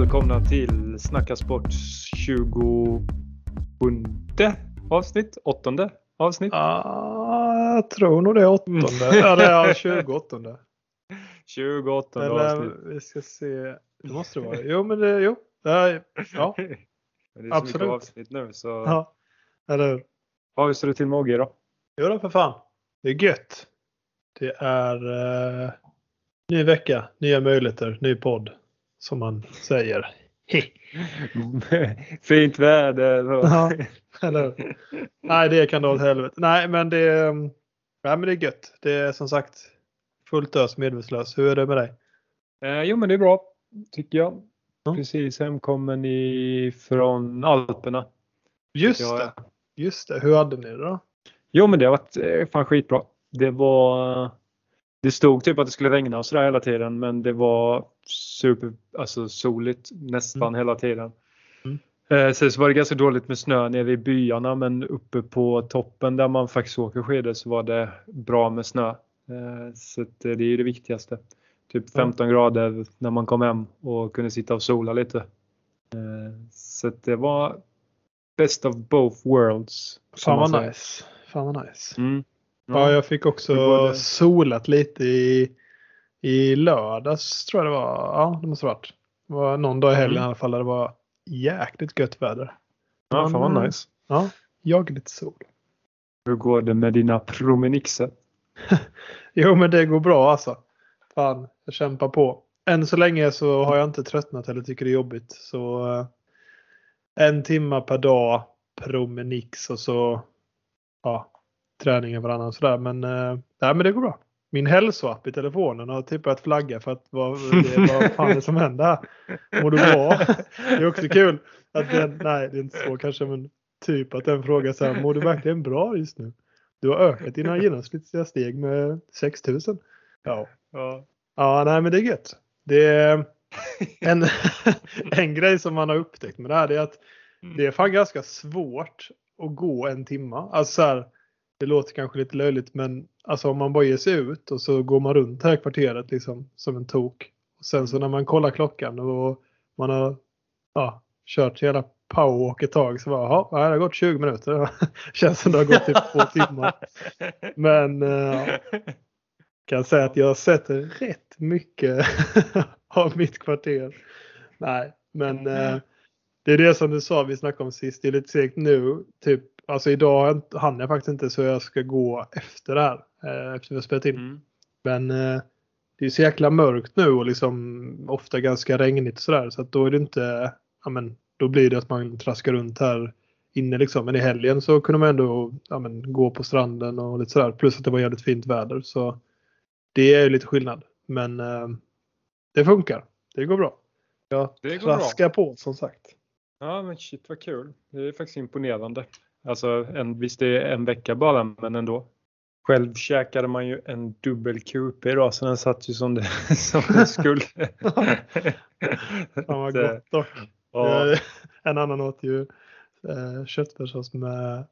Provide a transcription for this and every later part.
välkomna till Snacka Sport 27 avsnitt? Åttonde avsnitt? Ah, jag tror nog det är åttonde. Eller ja, 28. 28 Eller avsnitt. vi ska se. Det måste det vara. Jo, men det, jo. Är, ja, Men det är så mycket absolut. avsnitt nu så. ja. Eller hur? Ja, hur står det till med Mogge då? Jo då, för fan. Det är gött. Det är eh, ny vecka, nya möjligheter, ny podd. Som man säger. Fint väder. Ja, eller? Nej, det kan dra åt helvete. Nej, men det, är- nej, men det är gött. Det är som sagt fullt ös medvetslös. Hur är det med dig? Eh, jo men det är bra tycker jag. Ja. Precis hemkommen ifrån Alperna. Just Jag- det. Just det. Hur hade ni det då? Jo men det har varit eh, fan skitbra. Det var Det stod typ att det skulle regna och sådär hela tiden men det var super alltså soligt nästan hela tiden. Mm. Eh, Sen så var det ganska dåligt med snö nere i byarna men uppe på toppen där man faktiskt åker skidor så var det bra med snö. Eh, Så det är ju det viktigaste. Typ Ja. 15 grader när man kom hem och kunde sitta och sola lite. Eh, Så det var best of both worlds. Fan vad nice. Fan vad nice. Mm. Ja, jag fick också solat lite i, i lördags tror jag det var. Ja, det måste ha varit. Det var någon dag i helgen Mm. i alla fall där det var jäkligt gött väder. Ja, fan vad Men, nice. Ja, jag lite sol. Hur går det med dina promenixer? Jo, men det går bra alltså. Fan, jag kämpar på. Än så länge så har jag inte tröttnat eller tycker det är jobbigt. Så eh, en timma per dag promenix och så ja, träningen varannan sådär. Men, eh, nej, men det går bra. Min hälsoapp i telefonen har typ börjat flagga för att vad, det, vad fan är det som händer här? Mår du bra? Det är också kul att den, nej det är inte så kanske men typ att den frågar så här, mår du verkligen bra just nu? Du har ökat dina genomsnittliga steg med 6000. Ja. Ja. Ja, nej men det är gött. Det är en, en grej som man har upptäckt med det här det är att det är fan ganska svårt att gå en timma. Alltså så här, det låter kanske lite löjligt men alltså om man bara ger sig ut och så går man runt här kvarteret liksom som en tok. Och sen så när man kollar klockan och man har ja, kört hela powerwalk ett tag så bara, nej, det har gått 20 minuter. Känns som det har gått typ två timmar. Men eh, kan säga att jag har sett rätt mycket av mitt kvarter. Nej, men eh, det är det som du sa vi snackade om sist. Det är lite segt nu. Typ, alltså idag hann jag faktiskt inte så jag ska gå efter det här. Eh, efter vi har spelat in. Mm. Men eh, det är så jäkla mörkt nu och liksom ofta ganska regnigt sådär. Så att då är det inte, ja men då blir det att man traskar runt här inne liksom. Men i helgen så kunde man ändå ja, men, gå på stranden och lite sådär. Plus att det var jävligt fint väder. Så det är ju lite skillnad. Men eh, det funkar. Det går bra. Jag Det går bra. traskar på som sagt. Ja men shit vad kul. Det är faktiskt imponerande. Alltså en, visst det är en vecka bara men ändå. Själv käkade man ju en dubbel QP idag så den satt ju som det, som den skulle. Fan vad gott dock. Ja, En annan åt ju eh, köttfärssås med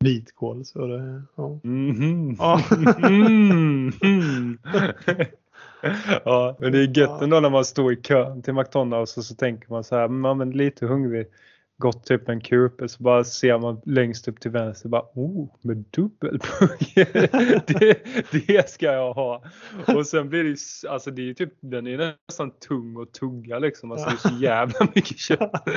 vitkål. Så det, ja. Mhm. Ja. Mhm. ja, men det är gött ändå när man står i kön till McDonalds och så tänker man så här, "Mm, men lite hungrig. Gått typ en QP så bara ser man längst upp till vänster bara oh med dubbelpugg. det, det ska jag ha. Och sen blir det ju alltså det är typ den är nästan tung och tugga liksom. Alltså det är så jävla mycket kött.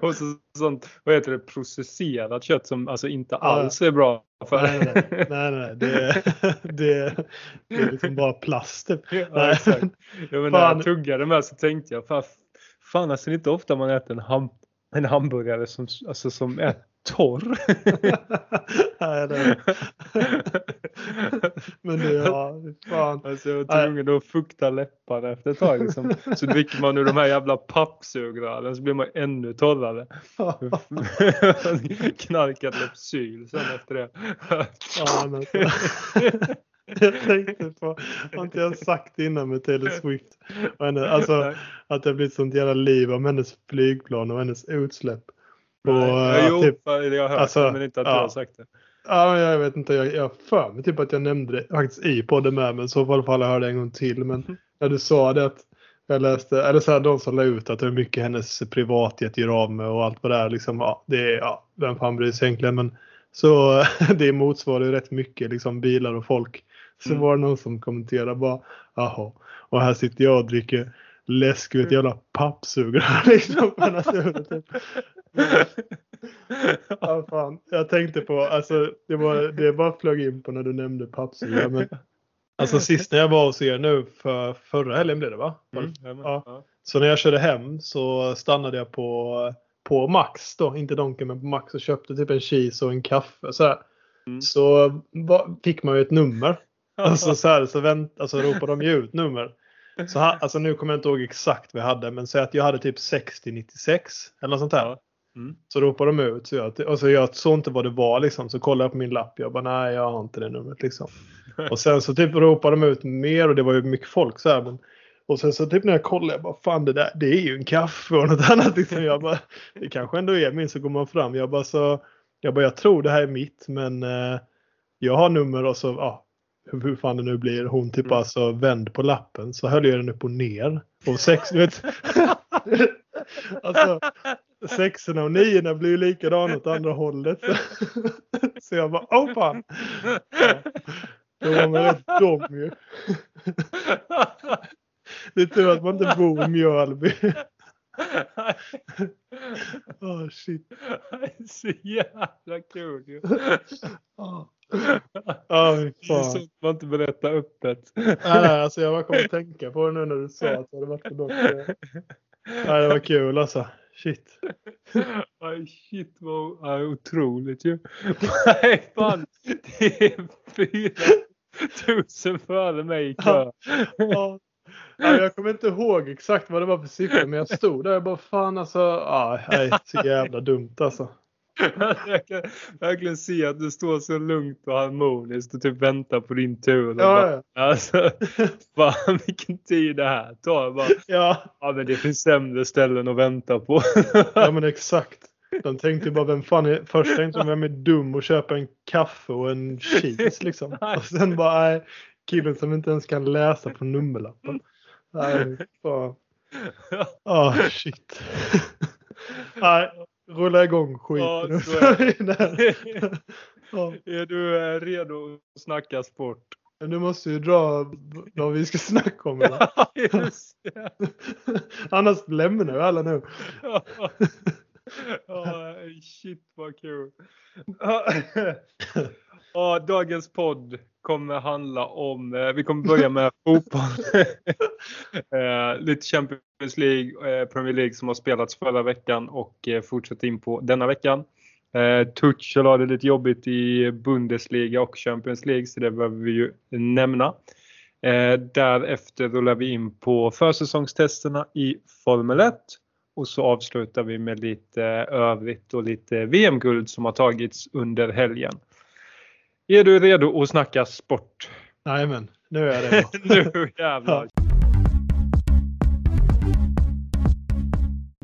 och så sånt vad heter det processerat kött som alltså inte alls är bra för Nej, nej, nej, nej. Det, det, det är liksom bara plast. Typ. Ja, exakt. Ja, men när jag tuggade med så tänkte jag, fan, fan alltså det är inte ofta man äter en, ham en hamburgare som, alltså, som är torr. nej, nej. Men det, ja, fan. Alltså jag var tvungen att fukta läpparna efter ett tag. Liksom. Så dricker man ur de här jävla pappsugrören så blir man ännu torrare. Knarkat Lypsyl sen efter det. Jag tänkte på, har inte jag sagt innan med Taylor Swift? Henne, alltså att det har blivit sånt jävla liv om hennes flygplan och hennes utsläpp. Och, Nej, jo, typ, jag har hört alltså, det men inte att du ja. har sagt det. Ja, jag vet inte. Jag, har för mig typ att jag nämnde det faktiskt i podden med. Men så alla fall jag hörde det en gång till. Men när du sa det att Jag läste, eller så här, de som la ut att hur mycket hennes privatjet gör av med och allt vad det är. Liksom, ja, det är, ja, vem fan bryr sig egentligen? Men så det motsvarar ju rätt mycket liksom bilar och folk. Så Mm. var det någon som kommenterade bara, jaha, och här sitter jag och dricker läsk ur ett jävla pappsugrör. Liksom. Ja, fan. Jag tänkte på, alltså det, var, det bara flög in på när du nämnde pappsugrör. Men, alltså sist när jag var hos er nu för förra helgen blev det va? Mm. Ja. Ja. Så när jag körde hem så stannade jag på, på Max då, inte Donken men på Max och köpte typ en cheese och en kaffe. Så, här. Mm. så va- fick man ju ett nummer. Alltså så, här, så vänt, alltså ropade de ju ut nummer. Så ha, alltså nu kommer jag inte ihåg exakt vad jag hade men säg att jag hade typ 6096 eller något sånt där. Mm. Så ropade de ut. Så jag, och så jag såg inte vad det var liksom. Så kollade jag på min lapp. Jag bara nej jag har inte det numret liksom. Och sen så typ ropade de ut mer och det var ju mycket folk så här. Men, och sen så typ när jag kollade jag bara fan det där det är ju en kaffe och något annat. Liksom. Jag bara, det kanske ändå är min. Så går man fram. Jag bara så. Jag bara jag tror det här är mitt men eh, jag har nummer och så ja. Hur, fan det nu blir. Hon typ Mm. alltså vänd på lappen. Så höll jag den upp och ner. Och sex, du vet. alltså sexorna och niorna blir ju likadana åt andra hållet. Så, jag bara, åh fan. Då var man rätt dum ju. Det är tur att man inte bor i Mjölby. Åh shit. Så jävla kul ju. Ja, oh, Det är sånt man inte berättar öppet. Nej, nej, alltså jag bara kom att tänka på det nu när du sa att det hade varit på dock. Nej, det var kul alltså. Shit. Aj, shit vad aj, otroligt ju. Nej fan. Det är fyra tusen före mig i kö. Ja. Ja, jag kommer inte ihåg exakt vad det var för siffror men jag stod där och bara fan alltså. Ja, nej, så jävla dumt alltså. Jag kan verkligen se att du står så lugnt och harmoniskt och typ väntar på din tur. Och Ja, bara, Alltså, fan vilken tid det här tar. Bara, Ja, ja men det finns sämre ställen att vänta på. ja men exakt. De tänkte bara vem fan är, först tänkte de vem är dum och köper en kaffe och en cheese liksom. Och sen bara nej, killen som inte ens kan läsa på nummerlappen. Nej, fan. Ah shit. Nej, rulla igång skiten. Ja, så är. Ja, du eh, redo att snacka sport? du måste ju dra vad vi ska snacka om. Eller? Annars lämnar ju alla nu. Ja, shit vad kul. Ja, dagens podd kommer handla om, eh, vi kommer börja med fotboll. Eh, Lite Champions League, eh, Premier League som har spelats förra veckan och eh, fortsätter in på denna veckan. Eh, Tuchel har det lite jobbigt i Bundesliga och Champions League så det behöver vi ju nämna. Därefter rullar vi in på försäsongstesterna i Formel 1 och så avslutar vi med lite övrigt och lite VM-guld som har tagits under helgen. Är du redo att snacka sport? Nej men nu är jag det. nu jävlar.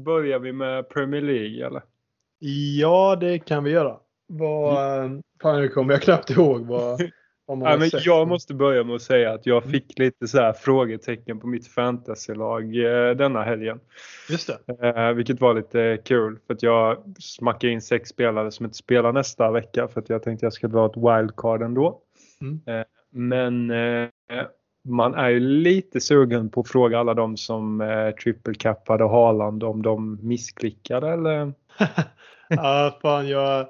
Börjar vi med Premier League eller? Ja, det kan vi göra. Vad, fan, nu kommer jag knappt ihåg vad, Ja, men jag måste börja med att säga att jag fick lite så här frågetecken på mitt fantasylag eh, denna helgen. Just det. Eh, vilket var lite kul för att jag smackade in sex spelare som inte spelar nästa vecka för att jag tänkte jag skulle dra ett wildcard ändå. Mm. Eh, men man är ju lite sugen på att fråga alla de som eh, triple cappade Haaland om de missklickade eller? ja, fan, jag,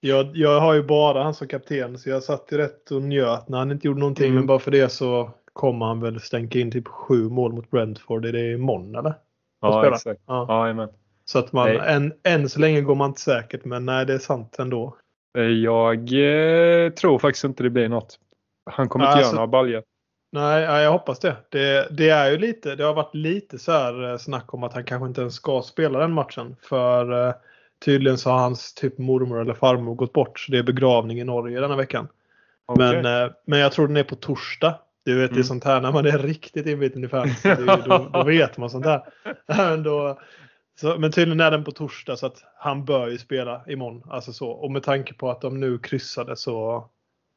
jag, jag har ju bara han som kapten så jag satt ju rätt och njöt när han inte gjorde någonting. Mm. Men bara för det så kommer han väl stänka in typ sju mål mot Brentford. Är det imorgon eller? Ja, spela. exakt. Ja. Ja, amen. Så att man, Nej. än, än så länge går man inte säkert men nej det är sant ändå. Eh, Jag eh, tror faktiskt inte det blir något. Han kommer inte Alltså- göra några baljor. Nej, ja, jag hoppas det. det. Det är ju lite, det har varit lite så här eh, snack om att han kanske inte ens ska spela den matchen. För eh, tydligen så har hans typ mormor eller farmor gått bort. Så det är begravning i Norge denna veckan. Okej. Men, eh, men jag tror den är på torsdag. Du vet det är Mm. sånt här när man är riktigt inbiten i fantasy. ju- Då, då vet man sånt här. Men, då, så, men tydligen är den på torsdag så att han bör ju spela imorgon. Alltså så. Och med tanke på att de nu kryssade så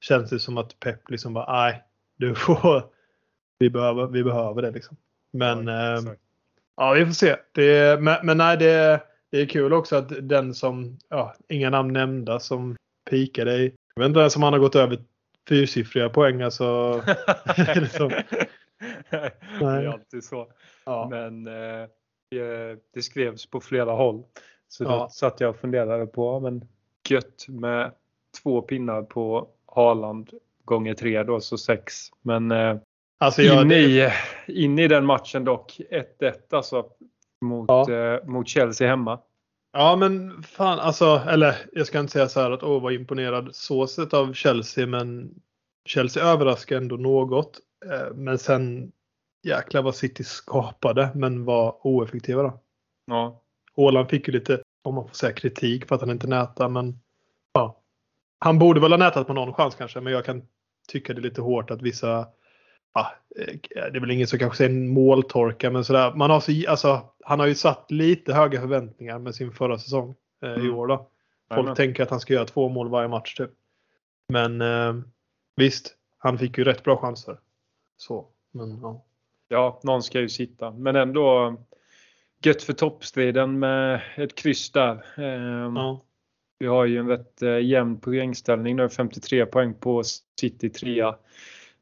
känns det som att Pep liksom bara nej. Du får, vi, behöver, vi behöver det liksom. Men Ja, eh, ja, vi får se. Det, men, men nej, det, det är kul också att den som, ja, inga namn nämnda, som pikade i, jag vet inte ens om han har gått över fyrsiffriga poäng. Alltså, liksom. det är alltid så. ja. Men eh, det, det skrevs på flera håll. Så då Ja. satt jag och funderade på, men gött med två pinnar på Haaland gånger tre då, så sex. Men eh, Alltså, jag, in, i, in i den matchen dock, 1-1 alltså mot, Ja. eh, mot Chelsea hemma. Ja men fan alltså, eller jag ska inte säga så här att åh vad imponerad så sett av Chelsea men Chelsea överraskar ändå något. Eh, Men sen jäklar vad City skapade men var oeffektiva då. Ja, Haaland fick ju lite, om man får säga kritik för att han inte nätar men ja. Han borde väl ha nätat på någon chans kanske men jag kan tycka det är lite hårt att vissa Ja, eh, det är väl ingen som kanske säger måltorka men sådär. Man har så, alltså, han har ju satt lite höga förväntningar med sin förra säsong eh, i Mm. år. Då. Folk Jajamän. tänker att han ska göra två mål varje match typ. Men eh, visst, han fick ju rätt bra chanser. Så, men ja. ja, någon ska ju sitta. Men ändå gött för toppstriden med ett kryss där. Ehm, ja. Vi har ju en rätt eh, jämn poängställning nu, 53 poäng på City 3.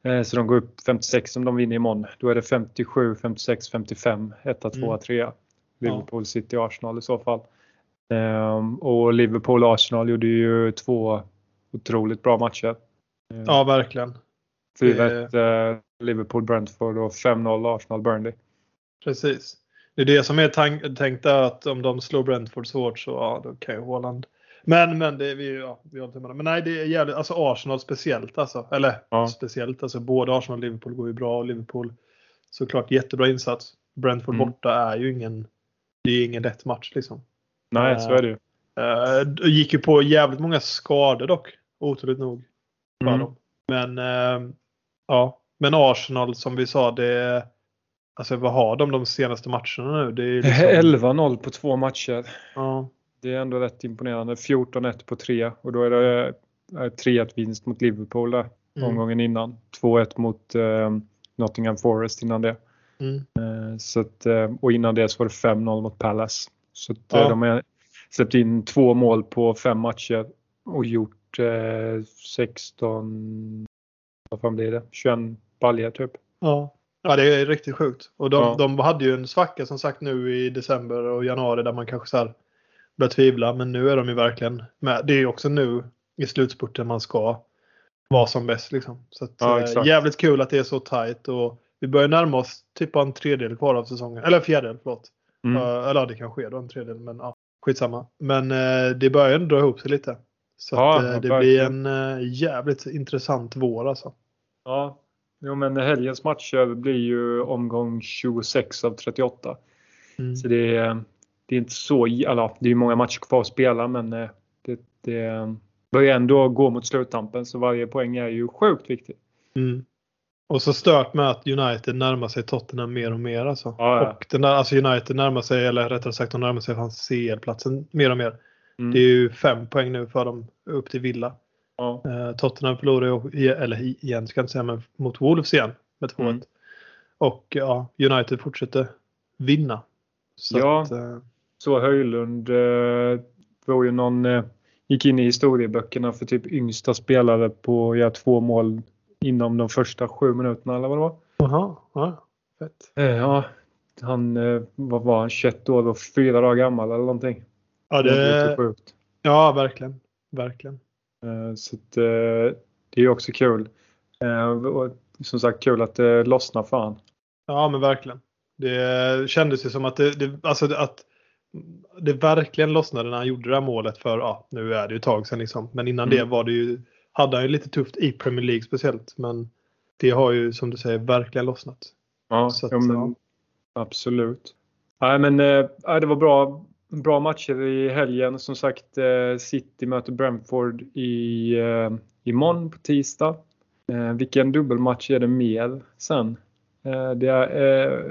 Eh, så de går upp 56 om de vinner imorgon. Då är det 57, 56, 55, 1, 2, Mm. 3. Liverpool, City, Arsenal i så fall. Ehm, och Liverpool och Arsenal gjorde ju två otroligt bra matcher. Ehm, ja, verkligen. 4-1 eh, Liverpool, Brentford och 5-0 Arsenal, Burnley. Precis. Det är det som är tänkt att om de slår Brentford så hårt så ja, då kan ju Haaland. Men, men det är vi, ja, vi har inte med det. Men nej, det är jävligt, alltså Arsenal speciellt alltså. Eller Ja. speciellt, alltså både Arsenal och Liverpool går ju bra och Liverpool såklart jättebra insats. Brentford Mm. borta är ju ingen, det är ingen lätt match liksom. Nej, så är det ju. Uh, gick ju på jävligt många skador dock, otroligt nog. Mm. dem. Men eh, ja, men Arsenal som vi sa, det Alltså vad har de de senaste matcherna nu? Det är liksom, 11-0 på två matcher. ja, Det är ändå rätt imponerande. 14-1 på tre och då är det eh, 3-1 vinst mot Liverpool där mm, omgången innan. 2-1 mot eh, Nottingham Forest innan det. mm, Eh, så att, eh, och innan det så var det 5-0 mot Palace. Så att, eh, Ja. de har släppt in två mål på fem matcher och gjort eh, 16, vad fan blir det? 21 baljor typ. ja. ja, det är riktigt sjukt. Och de, Ja. de hade ju en svacka som sagt nu i december och januari där man kanske så här börjar tvivla. Men nu är de ju verkligen med. Det är ju också nu i slutspurten man ska vara som bäst. Liksom. Så att, Ja, eh, jävligt kul att det är så tajt och vi börjar närma oss typ en tredjedel kvar av säsongen. Eller en fjärdedel, förlåt. Mm. Eller det kan ske då en tredjedel, men ja, skitsamma. Men eh, det börjar ändå dra ihop sig lite. Så Ja, att, eh, det verkligen. blir en jävligt intressant vår alltså. Ja, jo, men helgens matcher blir ju omgång 26 av 38. Mm. Så det är, det är inte så, eller det är många matcher kvar att spela men eh, det, det börjar ändå gå mot sluttampen så varje poäng är ju sjukt viktig. Mm. Och så stört med att United närmar sig Tottenham mer och mer. Alltså. Ja, ja. Och den där, alltså United närmar sig, eller rättare sagt de närmar sig hans CL-platsen mer och mer. Mm. Det är ju fem poäng nu för dem upp till Villa. Ja. Eh, Tottenham förlorar ju, eller igen ska jag inte säga, men mot Wolves igen med 2-1. Mm. Och ja, United fortsätter vinna. Så Ja. att, eh, Så Höjlund eh, var ju någon, eh, gick in i historieböckerna för typ yngsta spelare på att göra två mål inom de första sju minuterna eller vad det var. Jaha, ja, fett. Eh, Ja, han, eh, vad var han, 21 år och fyra dagar gammal eller någonting. Ja, Det det, sjukt. ja verkligen. Verkligen. Eh, Så att, eh, det är också kul. Eh, Och som sagt kul att det lossnar för han. Ja, men verkligen. Det kändes ju som att det, det, alltså att det verkligen lossnade när han gjorde det här målet för, ja, nu är det ju ett tag sedan liksom. Men innan Mm. det var det ju, hade han ju lite tufft i Premier League speciellt. Men det har ju som du säger verkligen lossnat. Ja, Så att, ja, men, ja. absolut. Nej, men ja, det var bra, bra matcher i helgen. Som sagt, eh, City möter Brentford i, eh, imorgon på tisdag. Eh, vilken dubbelmatch är det mer sen? Det är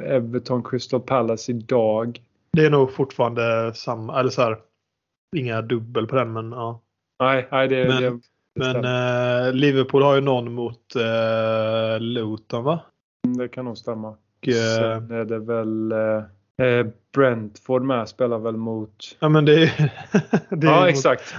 Everton Crystal Palace idag. Det är nog fortfarande samma, eller så här, inga dubbel på den men ja. Nej, nej det, Men- det, det Men eh, Liverpool har ju någon mot eh, Luton va? det kan nog stämma. eh, Sen är det väl eh, eh, Brentford med spelar väl mot... ja men det är, det är ja mot- exakt.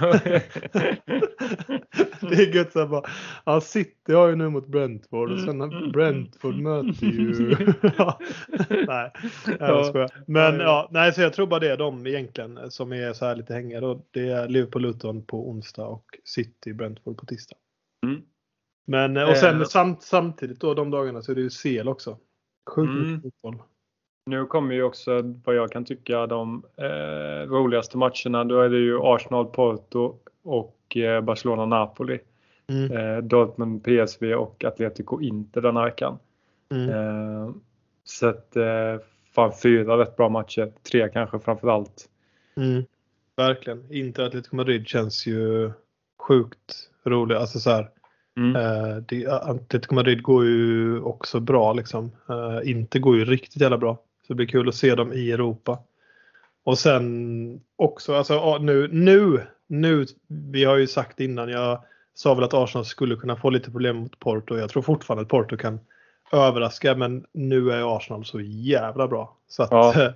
det är gött såhär bara. Ja, City har ju nu mot Brentford och sen har Brentford möter ju... nej, jag Ja. Men Ja, nej så jag tror bara det är de egentligen som är så här lite hängiga. Det är Liverpool-Luton på onsdag och City-Brentford på tisdag. Mm. Men och sen Eh. samt, samtidigt då de dagarna så är det ju CL också. Sjukt Mm. fotboll. Nu kommer ju också vad jag kan tycka de eh, roligaste matcherna. Då är det ju Arsenal-Porto och eh, Barcelona-Napoli. Mm. Eh, Dortmund, PSV och Atletico Inter den här veckan. Mm. Eh, så att eh, fan fyra rätt bra matcher. Tre kanske framförallt. Mm. Verkligen. Inte Atletico Madrid känns ju sjukt roligt. Alltså så här, Mm. eh, det, Atletico Madrid går ju också bra liksom. Eh, inte går ju riktigt jävla bra. Så det blir kul att se dem i Europa. Och sen också, alltså ja, nu, nu, nu, vi har ju sagt innan, jag sa väl att Arsenal skulle kunna få lite problem mot Porto. Jag tror fortfarande att Porto kan överraska men nu är Arsenal så jävla bra. Så att Ja.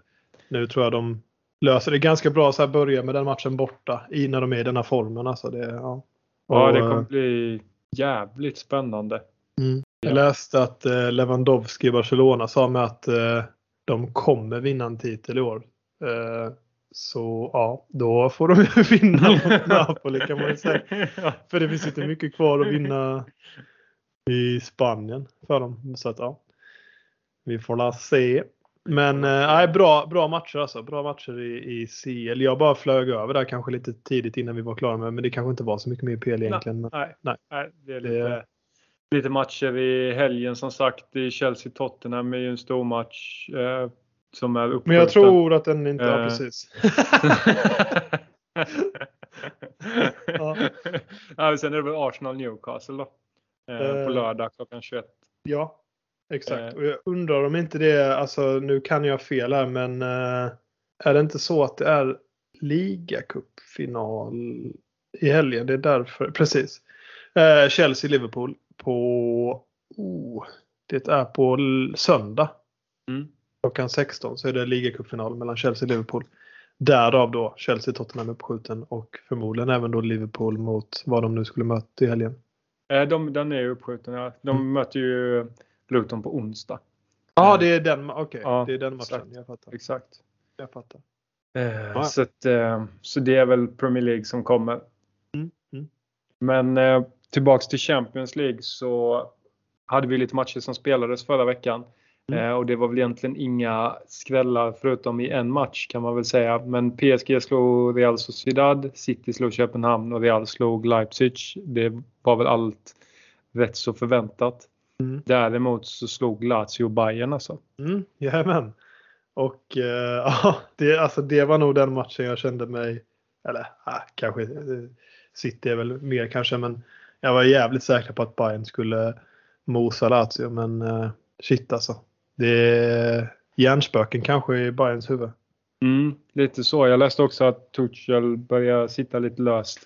nu tror jag de löser det ganska bra så här börja med den matchen borta i när de är i den här formen. Alltså det, ja. Ja, Och, det eh, kommer bli jävligt spännande. Mm. Jag Ja. läste att eh, Lewandowski i Barcelona sa med att eh, de kommer vinna en titel i år. Eh, så ja, då får de vinna mot Napoli kan man ju säga. För det finns inte mycket kvar att vinna i Spanien för dem. Så att ja, vi får la se. Men eh, bra, bra matcher alltså. Bra matcher i, i CL. Jag bara flög över där kanske lite tidigt innan vi var klara med men det kanske inte var så mycket mer PL egentligen. Nej, Nej. nej. det är Det- lite, matcher i helgen som sagt. I Chelsea-Tottenham är ju en stor match eh, som är uppskjuten. men jag tror att den inte... Ja, Eh. precis. ja. ja, sen är det väl Arsenal-Newcastle då. Eh, Eh. på lördag klockan 21. Ja, exakt. Eh. Och jag undrar om inte det är, alltså nu kan jag fel här, men eh, är det inte så att det är ligacupfinal i helgen? Det är därför, precis. Eh, Chelsea-Liverpool på, oh, det är på söndag Mm. klockan 16 så är det ligacupfinal mellan Chelsea och Liverpool. Därav då Chelsea-Tottenham uppskjuten och förmodligen även då Liverpool mot vad de nu skulle möta i helgen. Eh, de, den är ju uppskjuten. Ja. De Mm. möter ju Luton på onsdag. Ja, det är den, okej. Ja, det är den matchen. exakt. Jag fattar. Exakt. Jag fattar. Eh, så, att, eh, så det är väl Premier League som kommer. Mm, mm. Men eh, tillbaks till Champions League så hade vi lite matcher som spelades förra veckan. Mm. Eh, och det var väl egentligen inga skrällar förutom i en match kan man väl säga. Men PSG slog Real Sociedad, City slog Köpenhamn och Real slog Leipzig. Det var väl allt rätt så förväntat. Mm. Däremot så slog Lazio Bayern alltså. Mm, jajamän. Och eh, ja, det, alltså det var nog den matchen jag kände mig, eller äh, kanske eh, City är väl mer kanske, men jag var jävligt säker på att Bayern skulle mosa Lazio. Men eh, shit alltså. Det är hjärnspöken kanske i Bayerns huvud. Mm, lite så. Jag läste också att Tuchel börjar sitta lite löst.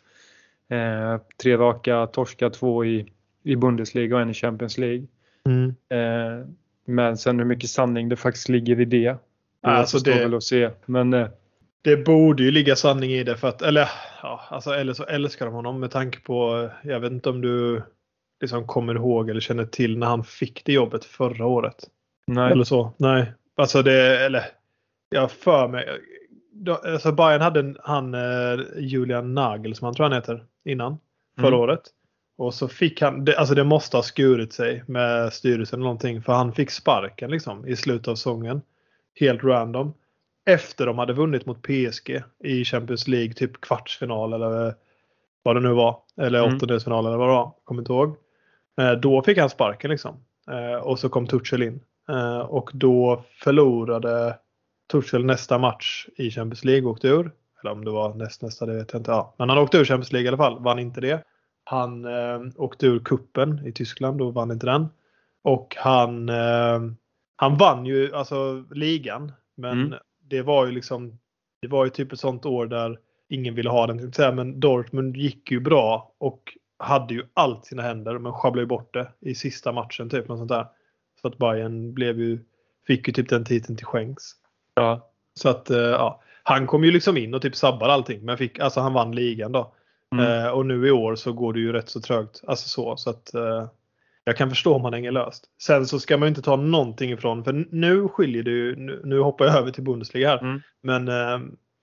Eh, tre raka torska, två i, i Bundesliga och en i Champions League. Mm. Eh, men sen hur mycket sanning det faktiskt ligger i det. Det Alltså det- väl att se. Men eh, Det borde ju ligga sanning i det för att, eller ja, alltså eller så älskar de honom med tanke på, jag vet inte om du liksom kommer ihåg eller känner till när han fick det jobbet förra året. nej. Eller så. Nej. Alltså det, eller jag för mig. Alltså Bayern hade en, han eh, Julian Nagelsmann tror jag han heter innan. Förra Mm. året. Och så fick han, det, alltså det måste ha skurit sig med styrelsen eller någonting. För han fick sparken liksom i slutet av säsongen. Helt random. Efter de hade vunnit mot PSG i Champions League, typ kvartsfinal eller vad det nu var. Eller Mm. åttondelsfinal eller vad det var. Kommer inte ihåg. Eh, Då fick han sparken liksom. Eh, Och så kom Tuchel in. Eh, Och då förlorade Tuchel nästa match i Champions League och åkte ur. Eller om det var näst, nästa, det vet jag inte. Ja. Men han åkte ur Champions League i alla fall. Vann inte det. Han eh, åkte ur kuppen i Tyskland och vann inte den. Och han, eh, han vann ju alltså ligan. Men Mm. Det var ju liksom det var ju typ ett sånt år där ingen ville ha den. Men Dortmund gick ju bra och hade ju allt sina händer men sjabblade ju bort det i sista matchen. typ något sånt där. Så att Bayern blev ju fick ju typ den titeln till skänks. Ja. Så att eh, ja, han kom ju liksom in och typ sabbade allting. Men fick, alltså han vann ligan då. Mm. Eh, och nu i år så går det ju rätt så trögt. Alltså så. så att, eh, jag kan förstå om han hänger löst. Sen så ska man inte ta någonting ifrån. För nu skiljer det ju. Nu, nu hoppar jag över till Bundesliga här. Mm. Men eh,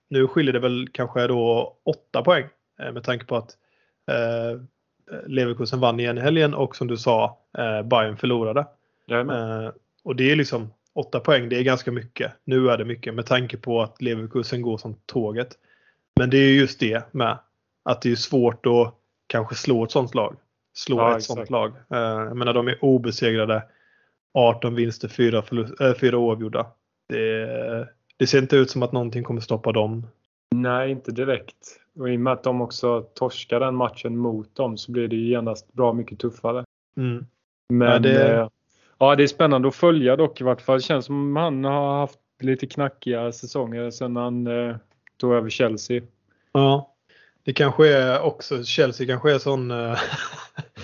nu skiljer det väl kanske då åtta poäng. Eh, med tanke på att eh, Leverkusen vann igen i helgen och som du sa eh, Bayern förlorade. Eh, och det är liksom åtta poäng, det är ganska mycket. Nu är det mycket med tanke på att Leverkusen går som tåget. Men det är ju just det med. Att det är svårt att kanske slå ett sånt lag. Slå Ja, ett exakt. sånt lag. Eh, jag menar de är obesegrade. 18 vinster, 4, förlust, äh, 4 oavgjorda. Det, det ser inte ut som att någonting kommer stoppa dem. Nej, inte direkt. Och i och med att de också torskar den matchen mot dem så blir det ju genast bra mycket tuffare. Mm. Men Ja, det- det... ja, det är spännande att följa dock i vart fall. Det känns som han har haft lite knackiga säsonger sedan han eh, tog över Chelsea. Ja. Det kanske är också, Chelsea kanske är sån... eh,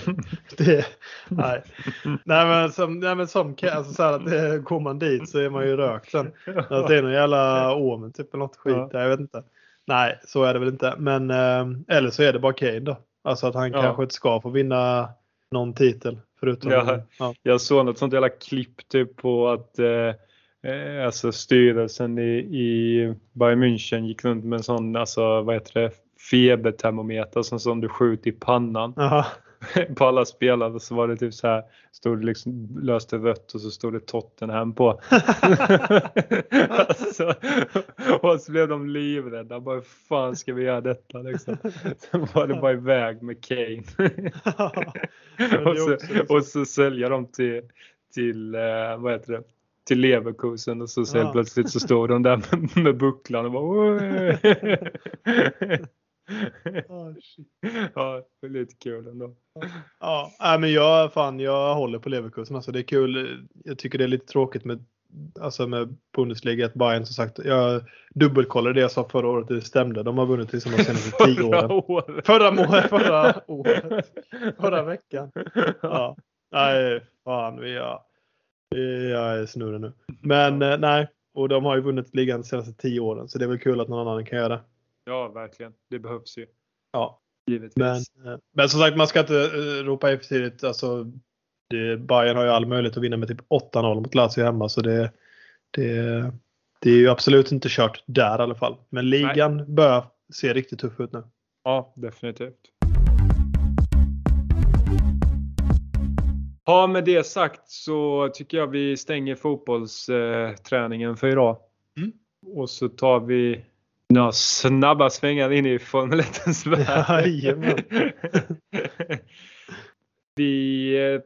det, nej. nej men som, nej, men som alltså så här att det, går man dit så är man ju rökt sen. Att det är någon jävla Åmen typ eller något skit. Ja. Jag vet inte. Nej, så är det väl inte. Men eh, eller så är det bara Kane då. Alltså att han Ja. kanske inte ska få vinna någon titel. Förutom... Ja. ja. Jag såg något sånt jävla klipp typ på att eh, eh, alltså styrelsen i, i Bayern München gick runt med en sån, alltså vad heter det, febertermometer som, som du skjuter i pannan Jaha. på alla spelare så var det typ så här, stod det liksom löste rött och så stod det Tottenham på. alltså, och så blev de livrädda. Bara, hur fan ska vi göra detta liksom? Sen var det bara iväg med Kane. och, så, liksom- och så säljer de till, till eh, vad heter det? Till Leverkusen och så sen Ja. plötsligt så står de där med, med bucklan och bara Shit. Ja, det är lite kul ändå. Ja, nej, men jag, fan, jag håller på Leverkusen. Alltså, det är kul. Jag tycker det är lite tråkigt med, alltså med Bundesliga att Bayern som sagt. Jag dubbelkollade det jag sa förra året. Det stämde. De har vunnit liksom de senaste tio åren. året. Förra, förra året. Förra veckan. Ja. Nej, fan. Vi är, vi är snurren nu. Men eh, nej. Och de har ju vunnit ligan de senaste tio åren. Så det är väl kul att någon annan kan göra det. Ja, verkligen. Det behövs ju. Ja. Givetvis. Men, eh, men som sagt, man ska inte eh, ropa efter tidigt. Alltså, det, Bayern har ju all möjlighet att vinna med typ 8-0 mot Lazio hemma. Så det, det, det är ju absolut inte kört där i alla fall. Men ligan börjar se riktigt tuff ut nu. Ja, definitivt. Ja, med det sagt så tycker jag vi stänger fotbollsträningen för idag. Mm. Och så tar vi några snabba svängar in i Formel 1 värld. Jajamän. vi, eh,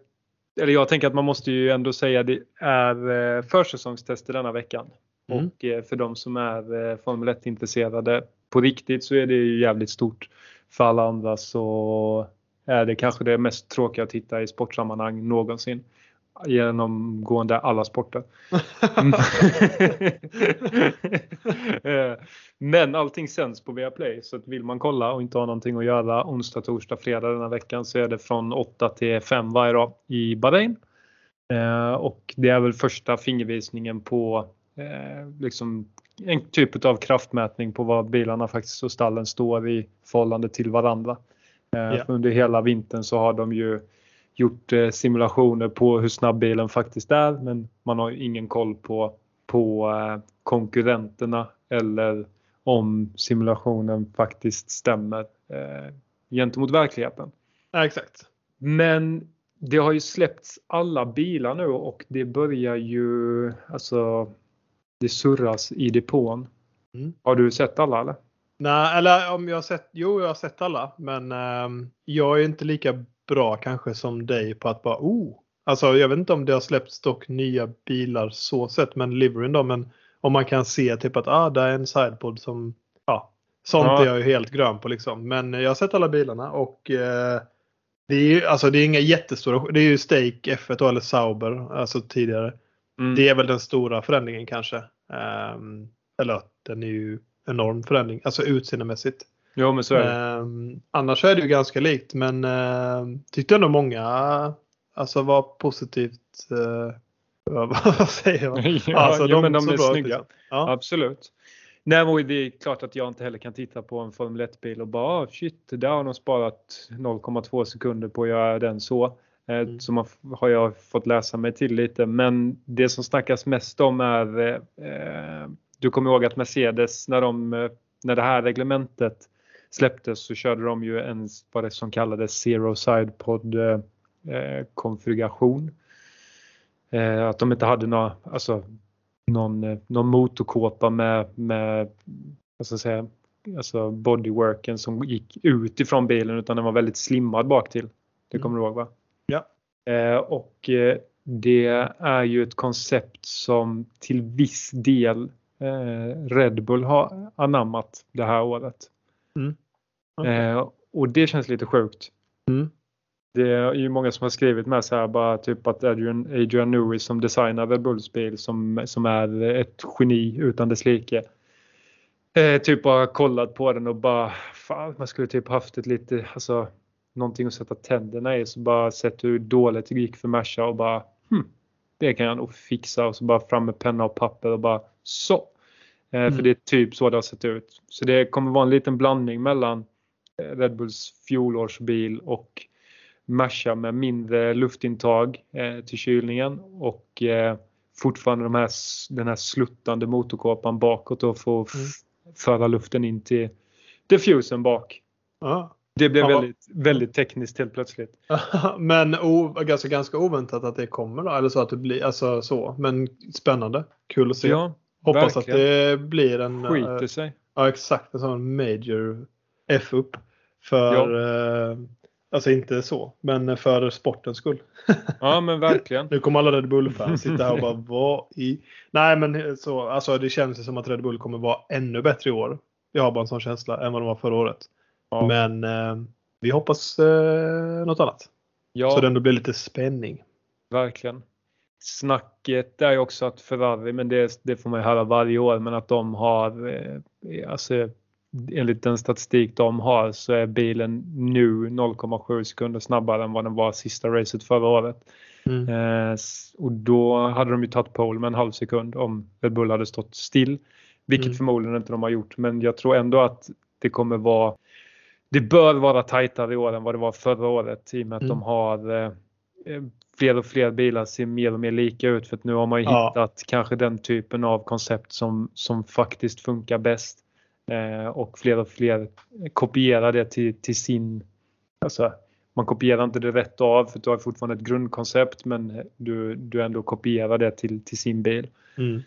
eller jag tänker att man måste ju ändå säga det är eh, försäsongstester denna veckan. Mm. Och eh, för de som är Formel 1 intresserade på riktigt så är det ju jävligt stort. För alla andra så är det kanske det mest tråkiga att titta i sportsammanhang någonsin. Genomgående alla sporter. Eh, Men allting sänds på Viaplay så att vill man kolla och inte ha någonting att göra onsdag, torsdag, fredag den här veckan så är det från 8 till 5 varje dag i Bahrain. Eh, Och det är väl första fingervisningen på eh, liksom en typ av kraftmätning på vad bilarna faktiskt och stallen står i förhållande till varandra. För Under hela vintern så har de ju gjort eh, simulationer på hur snabb bilen faktiskt är men man har ingen koll på, på eh, konkurrenterna eller om simulationen faktiskt stämmer eh, gentemot verkligheten. Ja, exakt. Men det har ju släppts alla bilar nu och det börjar ju, alltså det surras i depån. Mm. Har du sett alla eller? Nej, eller om jag har sett, jo jag har sett alla. Men ehm, jag är inte lika bra kanske som dig på att bara oh. Alltså jag vet inte om det har släppts dock nya bilar så sett, men liveryn då. Men om man kan se typ att ah, där är en sidepod som, ja. Sånt Ja. är jag ju helt grön på liksom. Men jag har sett alla bilarna och eh, det är ju alltså det är inga jättestora, det är ju Stake F1 då, eller Sauber, alltså tidigare. Mm. Det är väl den stora förändringen kanske. Ehm, eller den är ju enorm förändring, alltså utseendemässigt. Jo men så är det. Um, annars är det ju ganska likt men uh, tyckte ändå många alltså var positivt uh, Vad säger man? ja, alltså jo, de, men de är snygga. Ja. Absolut. Nej, det är klart att jag inte heller kan titta på en Formel 1-bil och bara "Ah, shit, där har de sparat 0,2 sekunder på att göra den så. Eh, Mm. F- har jag fått läsa mig till lite. Men det som snackas mest om är, eh, du kommer ihåg att Mercedes när, de, eh, när det här reglementet släpptes så körde de ju en vad det som kallades zero side pod eh, eh, konfiguration. Eh, att de inte hade några, alltså, någon, någon motorkåpa med, med vad ska jag säga, alltså bodyworken som gick ut ifrån bilen utan den var väldigt slimmad bak till. Det kommer du ihåg va? Ja. Eh, och eh, det är ju ett koncept som till viss del eh, Red Bull har anammat det här året. Eh, och det känns lite sjukt. Mm. Det är ju många som har skrivit med så här bara typ att Adrian, Adrian Newey som designar Red Bulls bil som, som är ett geni utan dess like. Eh, typ bara kollat på den och bara fan man skulle typ haft ett lite, alltså någonting att sätta tänderna i så bara sett hur dåligt det gick för Merca och bara hm, det kan jag nog fixa och så bara fram med penna och papper och bara så. Eh, Mm. För det är typ så det har sett ut. Så det kommer vara en liten blandning mellan Red Bulls fjolårsbil och Merca med mindre luftintag eh, till kylningen och eh, fortfarande de här, den här sluttande motorkåpan bakåt och få Mm. föra luften in till diffusen bak. Ja. Det blev Ja, väldigt, väldigt tekniskt helt plötsligt. Men o, ganska, ganska oväntat att det kommer då. Eller så att det blir alltså så. Men spännande. Kul att se. Ja, Hoppas verkligen. att det blir en... skiter eh, sig. Ja exakt. En sån major F-upp. För... eh, alltså inte så. Men för sportens skull. Ja men verkligen. Nu kommer alla Red Bull-fans sitta här och bara vad i... Nej men så. Alltså det känns ju som att Red Bull kommer vara ännu bättre i år. Jag har bara en sån känsla än vad de var förra året. Ja. Men eh, vi hoppas eh, något annat. Ja. Så det ändå blir lite spänning. Verkligen. Snacket är ju också att Ferrari, men det, det får man ju höra varje år, men att de har, eh, alltså enligt den statistik de har så är bilen nu 0,7 sekunder snabbare än vad den var sista racet förra året. Mm. Eh, och då hade de ju tagit pole med en halv sekund om Red Bull hade stått still. Vilket Mm. förmodligen inte de har gjort, men jag tror ändå att det kommer vara det bör vara tajtare i år än vad det var förra året i och med att Mm. de har eh, eh, fler och fler bilar ser mer och mer lika ut för att nu har man ju Ja. hittat kanske den typen av koncept som, som faktiskt funkar bäst. Eh, och fler och fler kopierar det till, till sin... Alltså, man kopierar inte det rätt av för du har fortfarande ett grundkoncept men du, du ändå kopierar det till, till sin bil. Mm.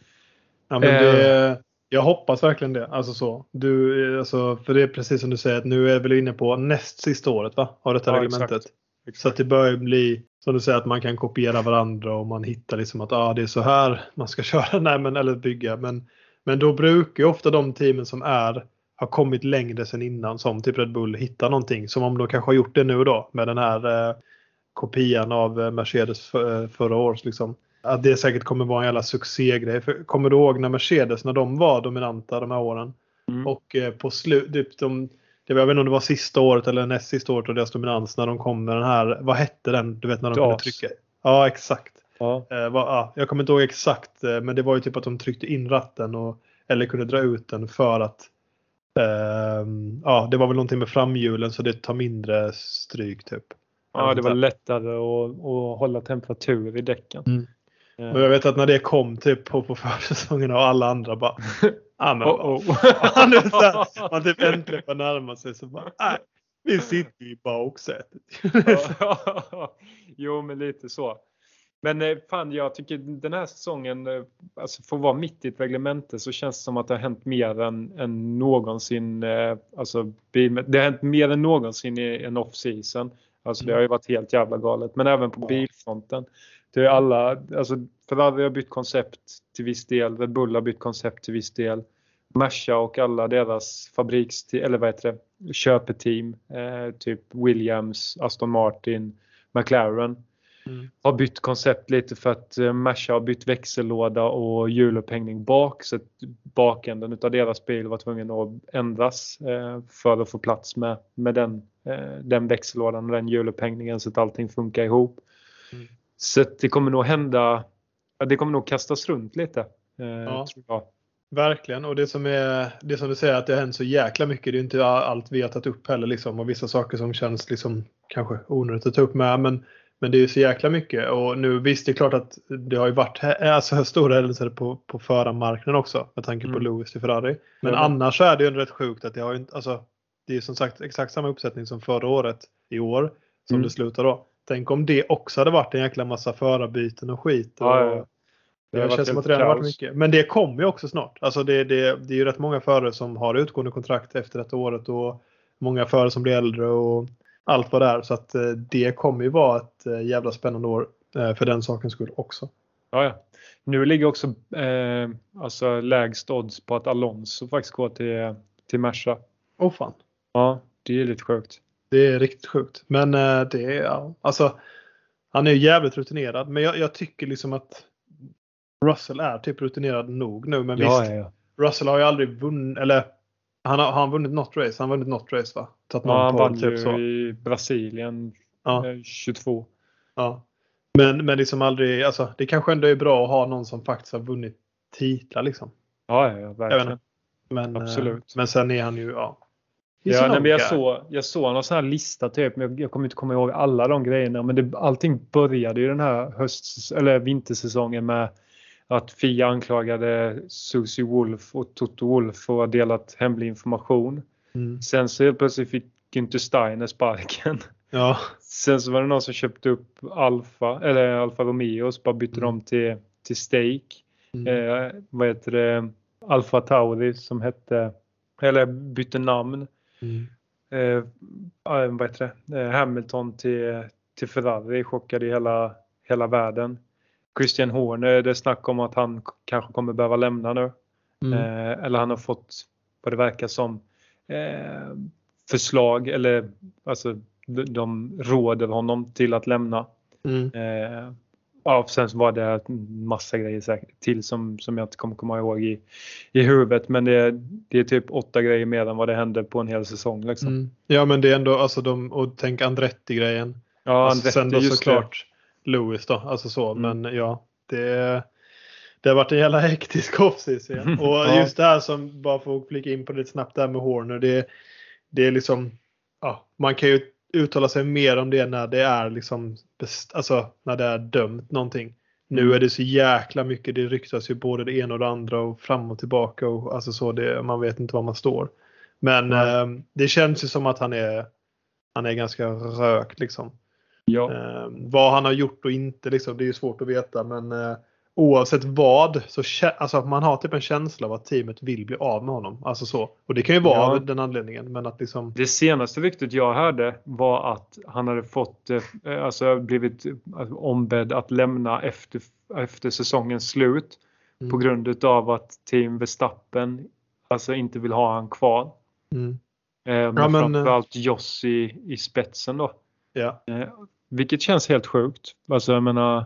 Ja, men det, jag hoppas verkligen det. Alltså så. Du, alltså, för det är precis som du säger att nu är vi inne på näst sista året va? av detta Ja, reglementet. exakt. Så att det börjar bli som du säger att man kan kopiera varandra och man hittar liksom att ah, det är så här man ska köra nej, men, eller bygga. Men, men då brukar ju ofta de teamen som är har kommit längre sen innan som typ Red Bull hitta någonting. Som om de kanske har gjort det nu då med den här eh, kopian av eh, Mercedes för, eh, förra året. Liksom. Att det säkert kommer vara en jävla succégrej. För, kommer du ihåg när Mercedes, när de var dominanta de här åren? Mm. Och eh, på slut, typ de, det var, jag vet inte om det var sista året eller näst sista året av deras dominans när de kom med den här, vad hette den? Du vet när de kunde trycka? Ja exakt. Ja. Eh, ja, jag kommer inte ihåg exakt eh, men det var ju typ att de tryckte in ratten och, eller kunde dra ut den för att ehm, ja det var väl någonting med framhjulen så det tar mindre stryk typ. ja, det var lättare att, att hålla temperatur i däcken. Mm. Eh, Och jag vet att när det kom typ på, på försäsongen och alla andra bara ah, men, oh, oh. här, man typ äntligen får närma sig så bara nej, vi sitter ju i baksätet. jo, men lite så. Men eh, fan, jag tycker den här säsongen, eh, alltså för att vara mitt i ett reglemente så känns det som att det har hänt mer än, än någonsin. eh, Alltså, det har hänt mer än någonsin i en off-season. Alltså det har ju varit helt jävla galet. Men även på bilfronten. Det är alla, alltså Ferrari har bytt koncept till viss del. Red Bull har bytt koncept till viss del. Merca och alla deras fabriks eller vad heter det, köpeteam, eh, typ Williams, Aston Martin, McLaren Mm. har bytt koncept lite för att eh, Merca har bytt växellåda och hjulupphängning bak så att bakänden utav deras bil var tvungen att ändras eh, för att få plats med, med den, eh, den växellådan och den hjulupphängningen så att allting funkar ihop. Mm. Så det kommer nog hända det kommer nog kastas runt lite. Ja. tror jag. Verkligen. Och det som, är, det som du säger att det har hänt så jäkla mycket. Det är inte allt vi har tagit upp heller. Liksom. Och vissa saker som känns liksom, kanske onödigt att ta upp med. Men, men det är ju så jäkla mycket. Och nu visst, det är klart att det har ju varit alltså, stora händelser på, på förarmarknaden också. Med tanke på Mm. Lewis till Ferrari. Men Ja. annars är det ju rätt sjukt att det har ju inte, alltså, det är som sagt exakt samma uppsättning som förra året i år. Som Mm. det slutar då. Tänk om det också hade varit en jäkla massa förarbyten och skit. Och, Ja, ja, ja. det, varit känns som att det redan varit mycket. Men det kommer ju också snart. Alltså det, det, det är ju rätt många förare som har utgående kontrakt efter detta året och många förare som blir äldre och allt vad det är. Så att eh, det kommer ju vara ett eh, jävla spännande år eh, för den sakens skull också. Ja, ja. Nu ligger också eh, alltså lägst odds på att Alonso faktiskt går till, till Merca. Åh fan. Ja, det är lite sjukt. Det är riktigt sjukt. Men eh, det är, ja, alltså han är ju jävligt rutinerad. Men jag, jag tycker liksom att Russell är typ rutinerad nog nu. Men Ja, visst, ja. Russell har ju aldrig vunnit, eller han har, han vunnit något race? Han har vunnit något race va? Tagit ja han vann typ ju så. i Brasilien Ja. eh, 22. Ja. Men, men liksom aldrig, alltså, det kanske ändå är bra att ha någon som faktiskt har vunnit titlar liksom. Ja, ja, verkligen. Men, eh, Absolut. men sen är han ju, ja. Ja, nej, men jag, såg, jag såg någon sån här lista typ, men jag, jag kommer inte komma ihåg alla de grejerna. Men det, allting började ju den här höst, eller vintersäsongen med att Fia anklagade Susie Wolf och Toto Wolf för att ha delat hemlig information. Mm. Sen så helt plötsligt fick Günther Steiner sparken. Ja. Sen så var det någon som köpte upp Alfa, eller Alfa Romeo och så bara bytte Mm. dem till, till Stake. Mm. Eh, vad heter det? Alfa Tauri som hette, eller bytte namn. Mm. Eh, ja, vad heter det? Eh, Hamilton till, till Ferrari chockade hela, hela världen. Christian Horner, det är snack om att han kanske kommer behöva lämna nu. Mm. Eh, eller han har fått, vad det verkar som, eh, förslag eller alltså de, de råder honom till att lämna. Mm. Eh, ja, sen var det massa grejer säkert till som, som jag inte kommer komma ihåg i, i huvudet. Men det, det är typ åtta grejer mer än vad det hände på en hel säsong. Liksom. Mm. Ja men det är ändå, alltså de, och tänk Andretti-grejen. Ja, alltså, Andretti, sen då såklart Lewis då, alltså så. Mm. Men ja, det, det har varit en jävla hektisk offseason. Och Ja. just det här som, bara för att flika in på det lite snabbt där med Horner. Det, det är liksom, ja, man kan ju uttala sig mer om det när det är liksom, best, alltså när det är dömt någonting. Nu Mm. är det så jäkla mycket, det ryktas ju både det ena och det andra och fram och tillbaka och alltså så, det, man vet inte var man står. Men eh, det känns ju som att han är, han är ganska rökt liksom. Ja. Eh, vad han har gjort och inte, liksom, det är svårt att veta. Men eh, oavsett vad, så alltså, man har typ en känsla av att teamet vill bli av med honom. Alltså så. Och det kan ju vara Ja. av den anledningen. Men att liksom, Det senaste ryktet jag hörde var att han hade fått, eh, alltså blivit eh, ombedd att lämna efter, efter säsongens slut Mm. på grund av att Team Verstappen alltså inte vill ha han kvar. mm, Eh, men, men, eh, framförallt Joss i, i spetsen då. ja. Vilket känns helt sjukt. Alltså jag menar,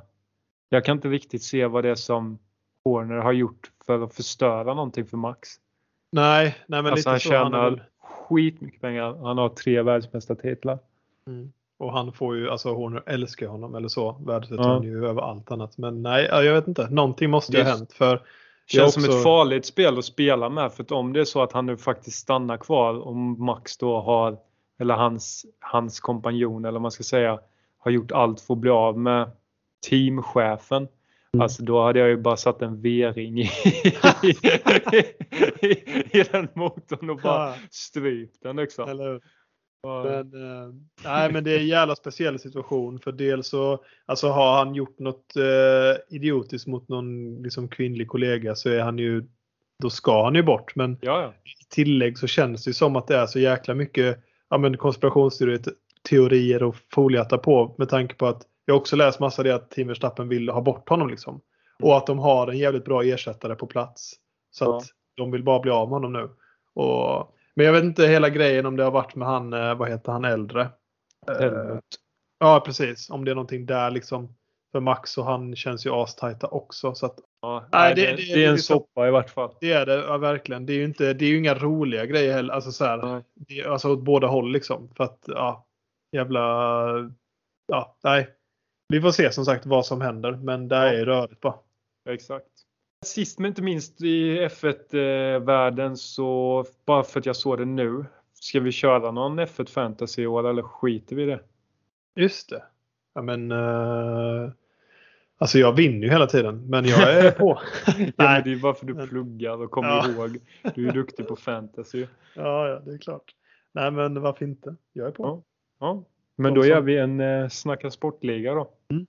jag kan inte riktigt se vad det är som Horner har gjort för att förstöra någonting för Max. Nej, nej men alltså lite han så. Han är tjänar skitmycket pengar. Han har tre världsmästartitlar. mm. Och han får ju, alltså Horner älskar honom eller så. Värdesätter Ja. han ju över allt annat. Men nej, ja, jag vet inte. Någonting måste ju ha hänt. För Känns Jag som också- ett farligt spel att spela med för att om det är så att han nu faktiskt stannar kvar om Max då har eller hans, hans kompanjon eller vad man ska säga har gjort allt för att bli av med teamchefen. Mm. Alltså då hade jag ju bara satt en V-ring i, i, i den motorn och bara Ja. strypt den liksom. Eller? Ja. Men, eh, nej, men det är en jävla speciell situation. För dels så alltså, har han gjort något eh, idiotiskt mot någon liksom, kvinnlig kollega så är han ju då ska han ju bort. Men Ja, ja. i tillägg så känns det som att det är så jäkla mycket ja, men konspirationsteorier teorier och foliehattar på med tanke på att jag också läst massa det att Tim Verstappen vill ha bort honom liksom. Och att de har en jävligt bra ersättare på plats. Så Ja. att de vill bara bli av med honom nu. Och, men jag vet inte hela grejen om det har varit med han, eh, vad heter han äldre? Eh, Helmut. ja precis, om det är någonting där liksom. För Max och han känns ju astajta också. Så att Ja, Nej, det- det, det- det, är en så- soppa i vart fall. det är det ja, verkligen. Det är ju inte, det är inga roliga grejer heller. Alltså så här, det, alltså åt båda håll liksom. För att ja, jävla, ja, nej. Vi får se som sagt vad som händer. Men det är Ja. rörigt bara. Exakt. Sist men inte minst i F1-världen så, bara för att jag såg det nu, ska vi köra någon F1 Fantasy i år eller skiter vi i det? Just det. Ja men uh, Alltså jag vinner ju hela tiden men jag är på. ja, men det är bara för att du pluggar och kommer ja. ihåg. Du är duktig på fantasy. Ja, ja, det är klart. Nej men varför inte? Jag är på. Ja, ja. Men då gör vi en eh, Snacka Sportliga då. Mm.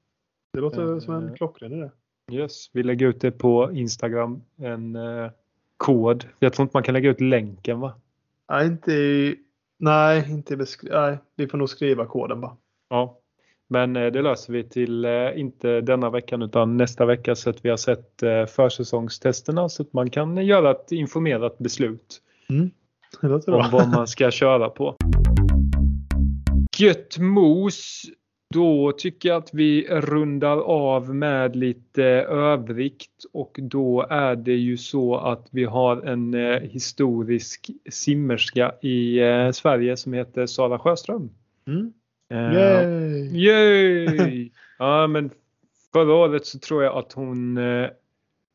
Det låter som en klockren idé. Yes, vi lägger ut det på Instagram. En eh, kod. Jag tror inte man kan lägga ut länken va? Nej, inte i, nej, inte beskri- nej, vi får nog skriva koden bara. Ja, men eh, det löser vi till eh, inte denna veckan utan nästa vecka så att vi har sett eh, försäsongstesterna så att man kan göra ett informerat beslut. Mm. om vad man ska köra på. Gött mos då tycker jag att vi rundar av med lite övrigt och då är det ju så att vi har en eh, historisk simmerska i eh, Sverige som heter Sara Sjöström. Mm. Uh, yay! yay! ja, men förra året så tror jag att hon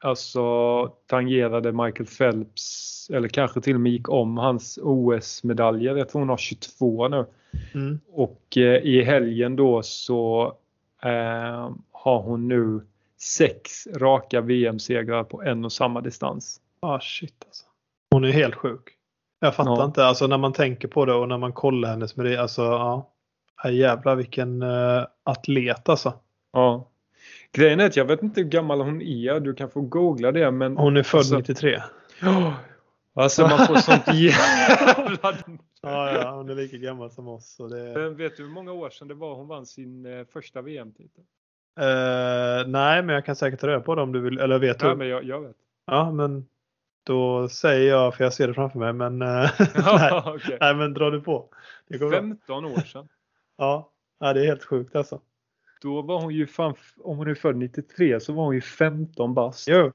alltså tangerade Michael Phelps eller kanske till och med gick om hans OS-medaljer. Jag tror hon har 22 nu. Mm. Och eh, i helgen då så eh, har hon nu sex raka VM-segrar på en och samma distans. Ah shit alltså. Hon är helt sjuk. Jag fattar ja. inte. Alltså när man tänker på det och när man kollar hennes med Alltså ja. ja jävlar vilken uh, atlet alltså. Ja. Grejen är att jag vet inte hur gammal hon är. Du kan få googla det. Men hon är född alltså, 93. Ja. Alltså man får sånt jävla Ja, ja, hon är lika gammal som oss. Så det... Men vet du hur många år sedan det var hon vann sin eh, första VM-titel? Uh, nej, men jag kan säkert ta reda på det om du vill. Eller vet nej, du? men jag, jag, vet. Ja, men då säger jag, för jag ser det framför mig, men, uh, nej. okay. nej, men dra du på. 15 år sedan. ja, ja, det är helt sjukt alltså. Då var hon ju fan, om hon är född 93 så var hon ju 15 bast. Jo.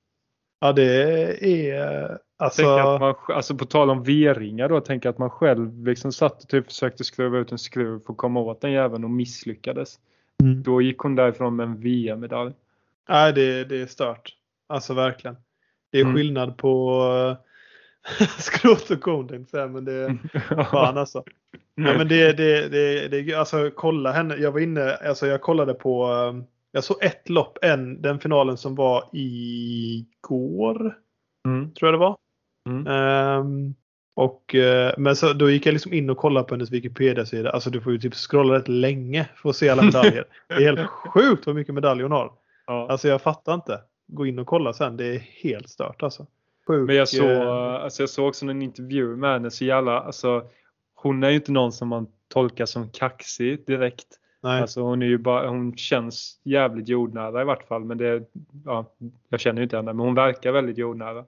Ja, det är Alltså... Att man, alltså på tal om V-ringar då, tänk att man själv liksom satt och typ försökte skruva ut en skruv för att komma åt den jäveln och misslyckades. Mm. Då gick hon därifrån med en VM-medalj. Nej, det, det är stört. Alltså verkligen. Det är mm. skillnad på uh, skrot och kon tänkte jag men det är fan alltså. Ja, men det, det, det, det, alltså kolla henne. Jag var inne, alltså jag kollade på, uh, jag såg ett lopp, en, den finalen som var igår. Mm. Tror jag det var. Mm. Um, och, uh, men så, då gick jag liksom in och kollade på hennes Wikipedia-sida. Alltså du får ju typ scrolla rätt länge för att se alla medaljer. det är helt sjukt hur mycket medaljer hon har. Ja. Alltså jag fattar inte. Gå in och kolla sen. Det är helt stört alltså. Sjuk, men jag såg, uh, alltså jag såg också en intervju med henne. Så jävla, alltså, hon är ju inte någon som man tolkar som kaxig direkt. Nej. Alltså hon, är ju bara, hon känns jävligt jordnära i vart fall. Men det, ja, jag känner ju inte henne men hon verkar väldigt jordnära.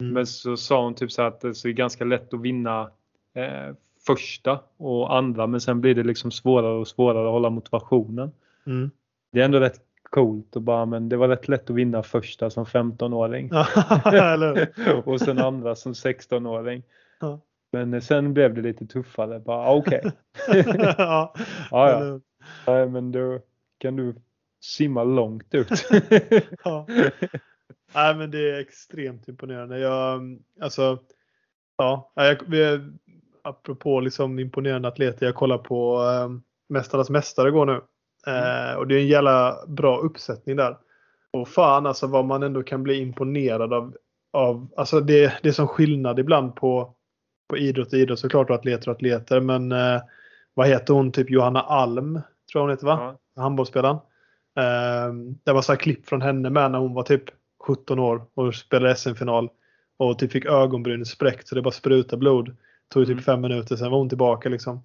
Mm. Men så sa hon typ så att det är ganska lätt att vinna eh, första och andra men sen blir det liksom svårare och svårare att hålla motivationen. Mm. Det är ändå rätt coolt och bara men det var rätt lätt att vinna första som 15-åring. och sen andra som 16-åring. Ja. Men sen blev det lite tuffare. Bara okej. Okay. ja, ja. Ja. men då kan du simma långt ut. ja. Nej, men det är extremt imponerande. Jag, alltså, ja, jag, apropå liksom imponerande atleter. Jag kollar på äh, Mästarnas Mästare går nu. Mm. och det är en jävla bra uppsättning där. Och fan alltså vad man ändå kan bli imponerad av. av alltså det, det är som skillnad ibland på, på idrott och idrott såklart och atleter och atleter. Men eh, vad heter hon? Typ Johanna Alm tror jag hon heter va? Ja. Handbollsspelaren. Eh, det var så här klipp från henne med när hon var typ 17 år och spelade SM-final. Och typ fick ögonbrynen spräckt så det bara sprutade blod. Tog typ mm. fem minuter, sen var hon tillbaka liksom.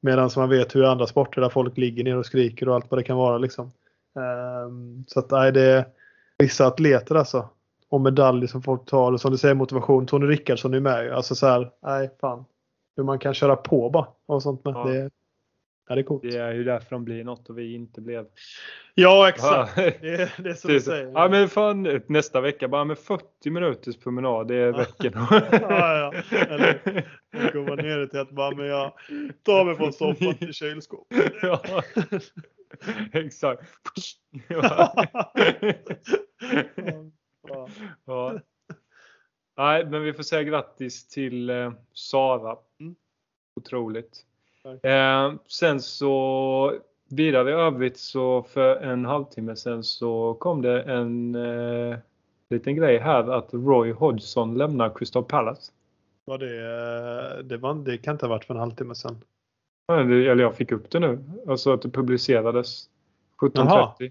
Medan man vet hur andra sporter där folk ligger ner och skriker och allt vad det kan vara liksom. Um, så att nej, det är vissa atleter alltså. Och medaljer som folk tar och som du säger motivation. Tony Rickardsson är med Alltså så här, nej fan. Hur man kan köra på bara och sånt med. Ja. Det, Ja, det är coolt. Det är ju därför de blir något och vi inte blev. Ja, exakt. Det är, det är som du säger. Ja, men fan nästa vecka bara med 40 minuters promenad. Det är veckan. ja, ja. Eller man ner till att bara, men jag tar mig från soffan till kylskåpet. ja. Exakt. Ja. Ja. Nej, men vi får säga grattis till eh, Sara. Mm. Otroligt. Eh, sen så vidare i övrigt så för en halvtimme sen så kom det en eh, liten grej här att Roy Hodgson lämnar Crystal Palace. Var det, eh, det, var, det kan inte ha varit för en halvtimme det- Eller jag fick upp det nu. Alltså att det publicerades 17.30.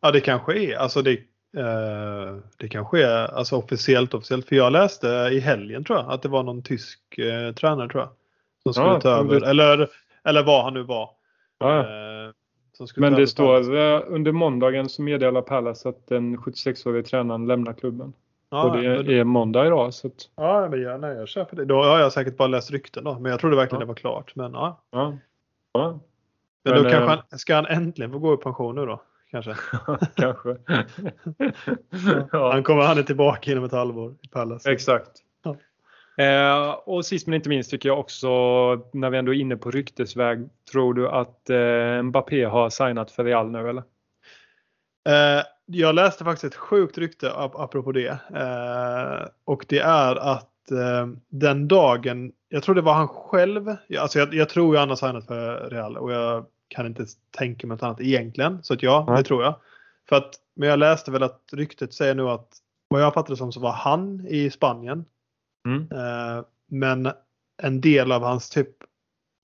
Ja, det kanske är. Alltså det, eh, det kanske är alltså officiellt officiellt. För jag läste i helgen tror jag att det var någon tysk eh, tränare tror jag. Som skulle Ja, ta över. det- Eller, eller vad han nu var. Ja. Eh, Men det står eh, under måndagen så meddelar Palace att den 76-årige tränaren lämnar klubben. Ja, och det men- är måndag idag. Så att, Ja, men jag, nej, jag köper det. Då har jag säkert bara läst rykten då. Men jag trodde verkligen Ja. det var klart. Men, ja. ja. Men, Men, då kanske eh, han, ska han äntligen få gå i pension nu då? Kanske. kanske. Han, kommer, han är tillbaka inom ett halvår i Palace. exakt. Eh, och sist men inte minst tycker jag också, när vi ändå är inne på ryktesväg, tror du att eh, Mbappé har signat för Real nu eller? Eh, jag läste faktiskt ett sjukt rykte ap- apropå det. Eh, och det är att eh, den dagen, jag tror det var han själv, alltså jag, jag tror ju han har signat för Real och jag kan inte tänka mig något annat egentligen. Så att ja, Nej. det tror jag. För att, men jag läste väl att ryktet säger nu att vad jag fattade som så var han i Spanien. Mm. Eh, men en del av hans typ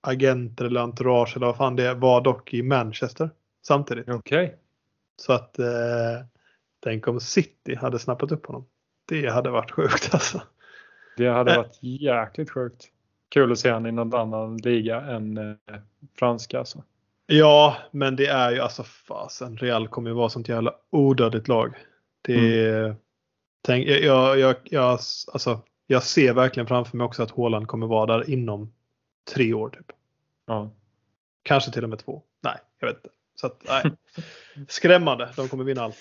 agenter eller entourage eller vad fan det var dock i Manchester samtidigt. Okej. Så att eh, tänk om City hade snappat upp honom. Det hade varit sjukt alltså. Det hade Eh. varit jäkligt sjukt. Kul att se han i någon annan liga än eh, franska alltså. Ja, men det är ju alltså fasen. Real kommer ju vara sånt jävla odödligt lag. Det är, tänk, jag, jag, jag, alltså, jag ser verkligen framför mig också att Haaland kommer vara där inom tre år. typ. Ja. Kanske till och med två. Nej, jag vet inte. Så att, nej. Skrämmande. De kommer vinna allt.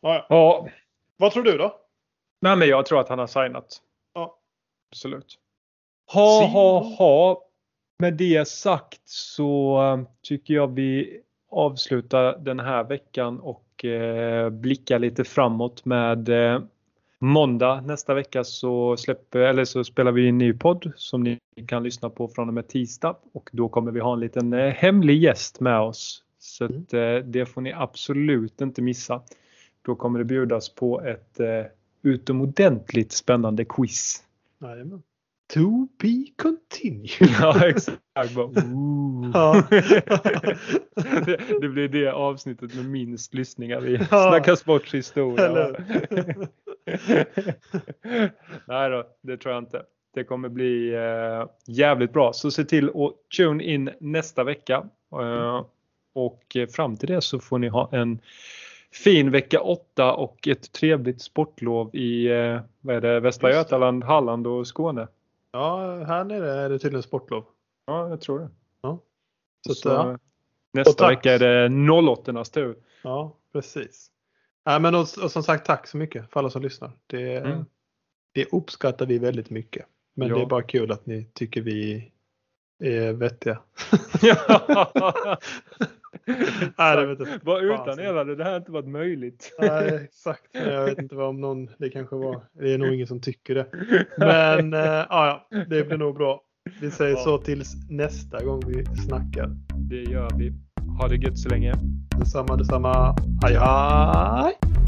Ja, ja. Vad tror du då? nej men jag tror att han har signat. Ja. Absolut. Ha, ha, ha. Med det sagt så eh, tycker jag vi avslutar den här veckan och eh, blickar lite framåt med eh, måndag nästa vecka så, släpper, eller så spelar vi en ny podd som ni kan lyssna på från och med tisdag och då kommer vi ha en liten eh, hemlig gäst med oss. Så Mm. att, eh, det får ni absolut inte missa. Då kommer det bjudas på ett eh, utomordentligt spännande quiz. Jajamän. To be continued. Ja, exakt. Bara. Ja. det, det blir det avsnittet med minst lyssningar i Ja. Snacka sports historia. Nej då, det tror jag inte. Det kommer bli eh, jävligt bra. Så se till att tune in nästa vecka. Eh, och eh, fram till det så får ni ha en fin vecka 8 och ett trevligt sportlov i eh, vad är det, Västra. Götaland, Halland och Skåne. Ja, här nere är det tydligen sportlov. Ja, jag tror det. Så, Så, att, ja. Nästa Och tack. vecka är det 08 tur. ja, precis. Nej, men och, och som sagt, tack så mycket för alla som lyssnar. Det, Mm. det uppskattar vi väldigt mycket. Men Ja. det är bara kul att ni tycker vi är vettiga. Nej, vet. Bara utan er hade det här inte varit möjligt. Nej, exakt. Jag vet inte vad om någon, det kanske var, det är nog ingen som tycker det. Men ja, ja, det blir nog bra. Vi säger Ja. så tills nästa gång vi snackar. Det gör vi. Ha det gött så länge. るさまるさま、はいはーい。